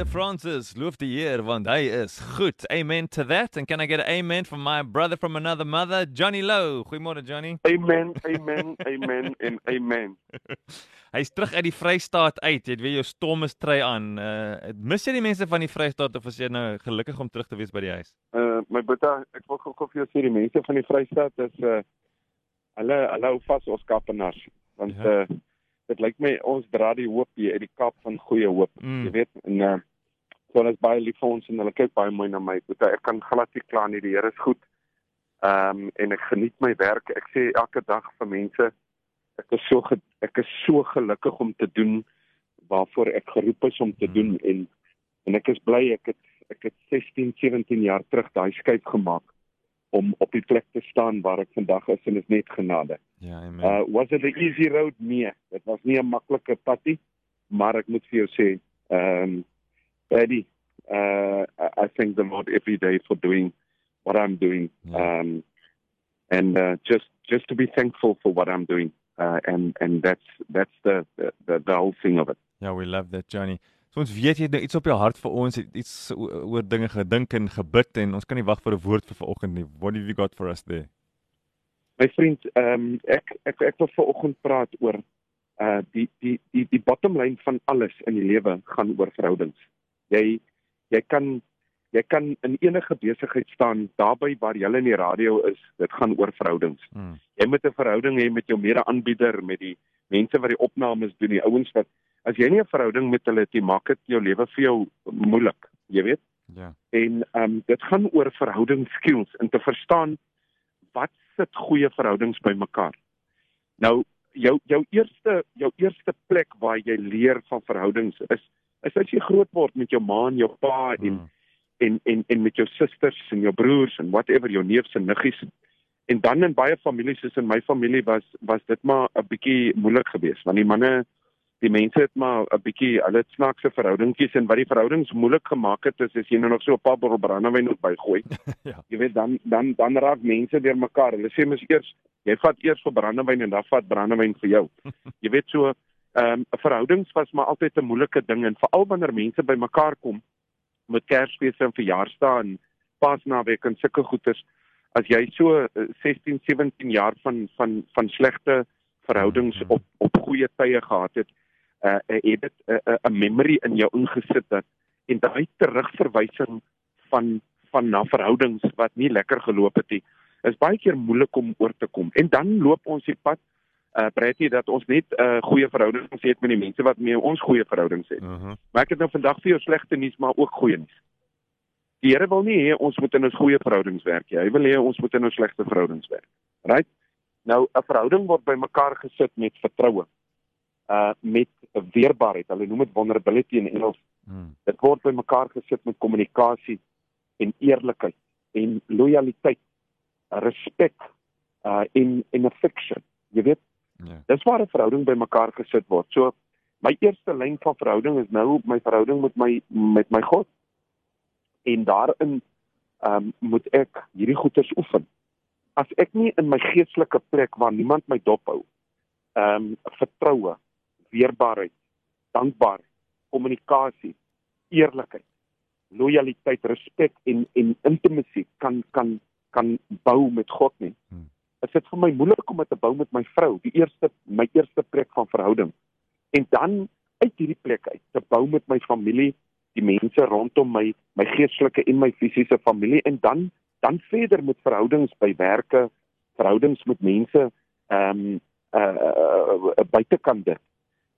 Vrede Francis, loof die Heer want hy is goed. Amen to that. And can I get an amen from my brother from another mother, Johnny Low? Goeiemôre Johnny. Amen, amen, amen en amen. Hy's terug uit die Vrystaat uit. Jy het weer jou stommestrui aan. Uh mis jy die mense van die Vrystaat of is jy nou gelukkig om terug te wees by die huis? Uh my boeta, ek wil gou vir jou sê die mense van die Vrystaat is uh hulle hulle hou vas ons kapenaars want ja. uh dit lyk my ons dra die hoop hier uit die Kaap van goeie hoop. Mm. Jy weet en uh so hulle is baie lief vir ons en hulle kyk baie mooi na my. Boeta, ek kan glad nie kla nie. Die Here is goed. Ehm um, en ek geniet my werk. Ek sê elke dag vir mense ek is so ek is so gelukkig om te doen waarvoor ek geroep is om te hmm. doen en en ek is bly ek het ek het 16 17 jaar terug daai skuif gemaak om op die plek te staan waar ek vandag is en is net genade. Ja, amen. Uh was it a easy road? Nee, dit was nie 'n maklike pad nie, maar ek moet vir jou sê, ehm um, Eddie, uh I thank the Lord every day for doing what I'm doing. Yeah. Ja. Um and uh just just to be thankful for what I'm doing uh, and and that's that's the, the the whole thing of it. Yeah, we love that Johnny. So ons weet jy het nou iets op jou hart vir ons, iets oor dinge gedink en gebid en ons kan nie wag vir 'n woord vir vanoggend nie. What have you got for us there? My vriend, ehm um, ek ek ek wil vanoggend praat oor uh die die die die bottom line van alles in die lewe gaan oor verhoudings. Jy jy kan jy kan in enige besigheid staan daarby waar jy in die radio is dit gaan oor verhoudings. Hmm. jy moet 'n verhouding hê met jou mede-aanbieder met die mense wat die opnames doen die ouens wat as jy nie 'n verhouding met hulle het jy maak dit jou lewe vir jou moeilik jy weet? Ja. En ehm um, dit gaan oor verhoudingsskills en te verstaan wat sit goeie verhoudings by mekaar. Nou jou jou eerste jou eerste plek waar jy leer van verhoudings is is as jy groot word met jou ma en jou pa en hmm en en en met jou susters en jou broers en whatever jou neefs en niggies. En dan in baie families soos in my familie was was dit maar 'n bietjie moeilik geweest want die manne die mense het maar 'n bietjie hulle snaakse verhoudingkies en wat die verhoudings moeilik gemaak het is as jy nou nog so 'n paar bottel brandewyn moet bygooi. ja. Jy weet dan dan dan raak mense deur mekaar. Hulle sê mos eers jy vat eers vir brandewyn en dan vat brandewyn vir jou. jy weet so ehm um, verhoudings was maar altyd 'n moeilike ding en veral wanneer mense by mekaar kom met Kersfees en verjaarsdae en Paasnaweek en sulke goeders as jy so 16 eh, 17 jaar van van van slegte verhoudings mhm. op op goeie tye gehad het uh het dit 'n uh, 'n memory in jou ingesit dat en daai terugverwysing van van na verhoudings wat nie lekker geloop het nie is baie keer moeilik om oor te kom en dan loop ons die pad uh Bretty dat ons net 'n uh, goeie verhoudings het met die mense wat mee ons goeie verhoudings het. Uh mhm. -huh. Maar ek het nou vandag vir jou slegte nuus maar ook goeie nuus. Die Here wil nie hê ons moet in ons goeie verhoudings werk nie. Hy wil hê ons moet in ons slegte verhoudings werk. Right? Nou 'n verhouding word bymekaar gesit met vertroue. Uh met weerbaarheid. Hulle noem dit vulnerability in Engels. Hmm. Dit word bymekaar gesit met kommunikasie en eerlikheid en lojaliteit, respek uh en en affection. Jy weet Ja. Dis waar 'n verhouding bymekaar gesit word. So my eerste lyn van verhouding is nou my verhouding met my met my God. En daarin ehm um, moet ek hierdie goeders oefen. As ek nie in my geestelike plek waar niemand my dop hou, ehm um, vertroue, weerbaarheid, dankbaar, kommunikasie, eerlikheid, lojaliteit, respek en en intimasie kan kan kan bou met God nie. Hmm is dit vir my moeilik om dit te bou met my vrou, die eerste my eerste plek van verhouding. En dan uit hierdie plek uit te bou met my familie, die mense rondom my, my geestelike en my fisiese familie en dan dan verder met verhoudings by werke, verhoudings met mense ehm um, uh, uh buitekant dit.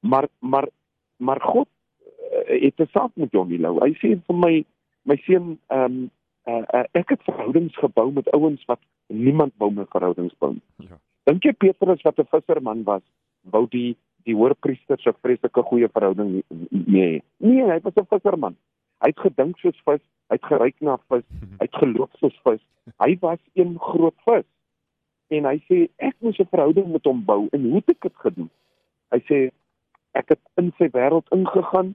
Maar maar maar God uh, het 'n saak met Johnny Lou. Hy sê vir my my seun ehm um, uh, uh, ek het verhoudings gebou met ouens wat niemand wou met verhoudings bou. Ja. Dink jy Petrus wat 'n visserman was, wou die die hoërpriester se vreeslike goeie verhouding nee. Nee, hy was 'n visserman. Hy het gedink soos vis, hy het geryk na vis, hy het geloop soos vis. Hy was een groot vis. En hy sê ek moet 'n verhouding met hom bou en hoe het ek dit gedoen? Hy sê ek het in sy wêreld ingegaan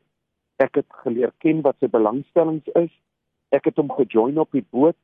Ek het geleer ken wat sy belangstellings is. Ek het hom gejoin op die boot.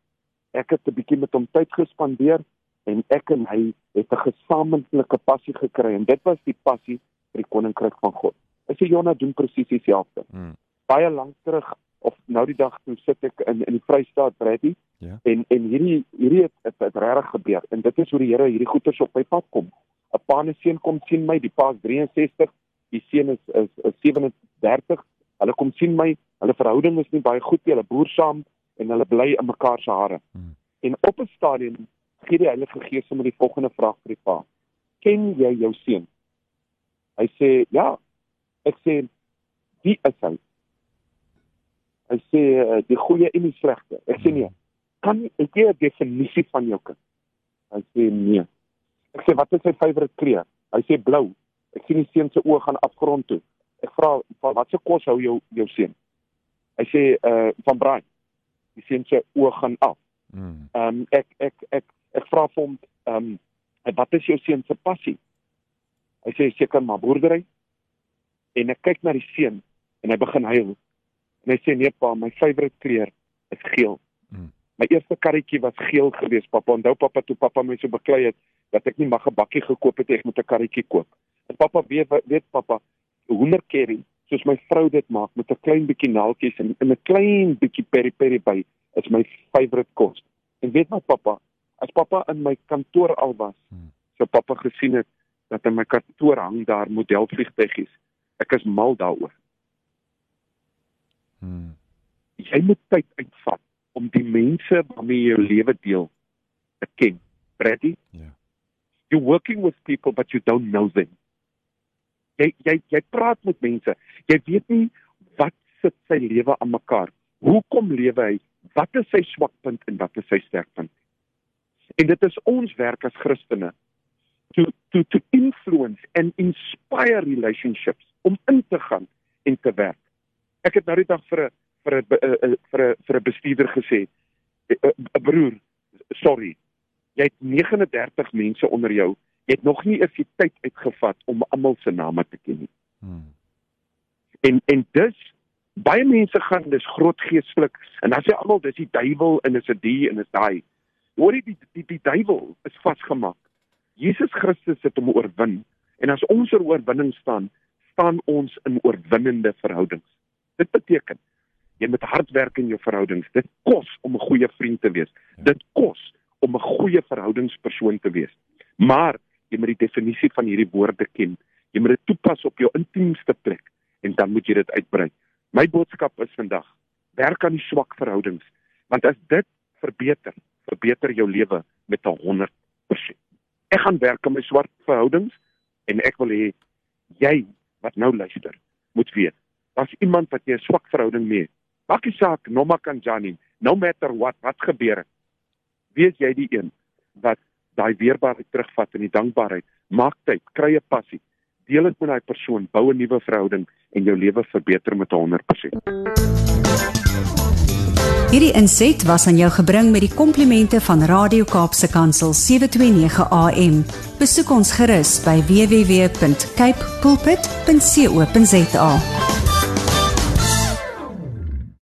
Ek het 'n bietjie met hom tyd gespandeer en ek en hy het 'n gesamentlike passie gekry en dit was die passie vir die koninkryk van God. Ek sê Jonna doen presies dieselfde. Mm. Baie lank terug of nou die dag toe sit ek in in die Vrystaat Brady Ja. en en hierdie hierdie het, het, het regtig gebeur en dit is hoe die Here hierdie goeters op my pad kom. 'n Pa en 'n seun kom sien my, die pa is 63, die seun is is, is 37. Hulle kom sien my, hulle verhouding is nie baie goed nie, hulle boer saam en hulle bly in mekaar se hare. Hmm. En op 'n stadium gee die Heilige Gees hom die volgende vraag vir die pa: "Ken jy jou seun?" Hy sê: "Ja." Ek sê: "Wie is hy?" Hy sê: "Uh, "Die goeie en die slegte." Ek sê: "Nee." Kan ek gee 'n definisie van jou kind? Hy sê: "Nee." Ek sê: "Wat is sy favourite kleur?" Hy sê: "Blou." Ek sien die seun se oë gaan afgrond toe. Ek vra: "Van watse kos hou jou jou seun?" Hy sê: "Uh van braai." Die seun se oë gaan af. Mm. Ehm um, ek ek ek ek vra vir hom ehm um, wat is jou seun se passie? Hy sê seker maar boerdery. En ek kyk na die seun en hy begin huil. En hy sê nee pa, my favourite kleur is geel. Mm. My eerste karretjie was geel geweest, pappa. Onthou pappa toe pappa my so beklei het dat ek nie mag 'n bakkie gekoop het ek moet 'n karretjie koop. En pappa weet weet pappa, hoenderkerry soos my vrou dit maak met 'n klein bietjie naaltjies en, 'n klein bietjie peri peri by is my favourite kos. En weet wat pappa, as pappa in my kantoor al was, Hmm. so pappa gesien het dat in my kantoor hang daar modelvliegtuigies. Ek is mal daaroor. Mm. Jy moet tyd uitvat om die mense waarmee jy jou lewe deel te ken. Brady, Ja. you're working with people but you don't know them. Jy jy jy praat met mense. Jy weet nie wat sit sy lewe aan mekaar. Hoekom lewe hy? Wat is sy swakpunt en wat is sy sterkpunt? En dit is ons werk as Christene to to to influence and inspire relationships om in te gaan en te werk. Ek het nou die dag vir 'n vir 'n eh, eh, vir 'n vir 'n bestuurder gesê, "Eh, eh, 'n broer, sorry. Jy het 39 mense onder jou. Jy het nog nie eers die tyd uitgevat om almal se name te ken nie." Mm. En en dus baie mense gaan dis groot geestelik en dan sê almal dis die duiwel en is 'n die en is daai. Hoor jy die die die duiwel is vasgemaak. Jesus Christus het hom oorwin en as ons oor oorwinning staan, staan ons in oorwinnende verhoudings. Dit beteken jy moet hard werk in jou verhoudings. Dit kos om 'n goeie vriend te wees. Ja. Dit kos om 'n goeie verhoudingspersoon te wees. Maar jy moet die definisie van hierdie woorde ken. Jy moet dit toepas op jou intiemste plek en dan moet jy dit uitbrei. My boodskap is vandag: werk aan die swak verhoudings, want as dit verbeter, verbeter jou lewe met 'n 100%. Ek gaan werk aan my swak verhoudings en ek wil hê jy wat nou luister, moet weet, daar's iemand wat jy 'n swak verhouding mee het. Maak nie saak Noma Kanjani, no matter what, wat gebeur het. Wees jy die een wat daai weerbaarheid terugvat en die dankbaarheid, maak tyd, kry 'n passie, deel dit met daai persoon, bou 'n nuwe verhouding en jou lewe verbeter met 'n 100%. Hierdie inset was aan jou gebring met die komplimente van Radio Kaapse Kansel 729 AM. Besoek ons gerus by www.cape pulpit.co.za.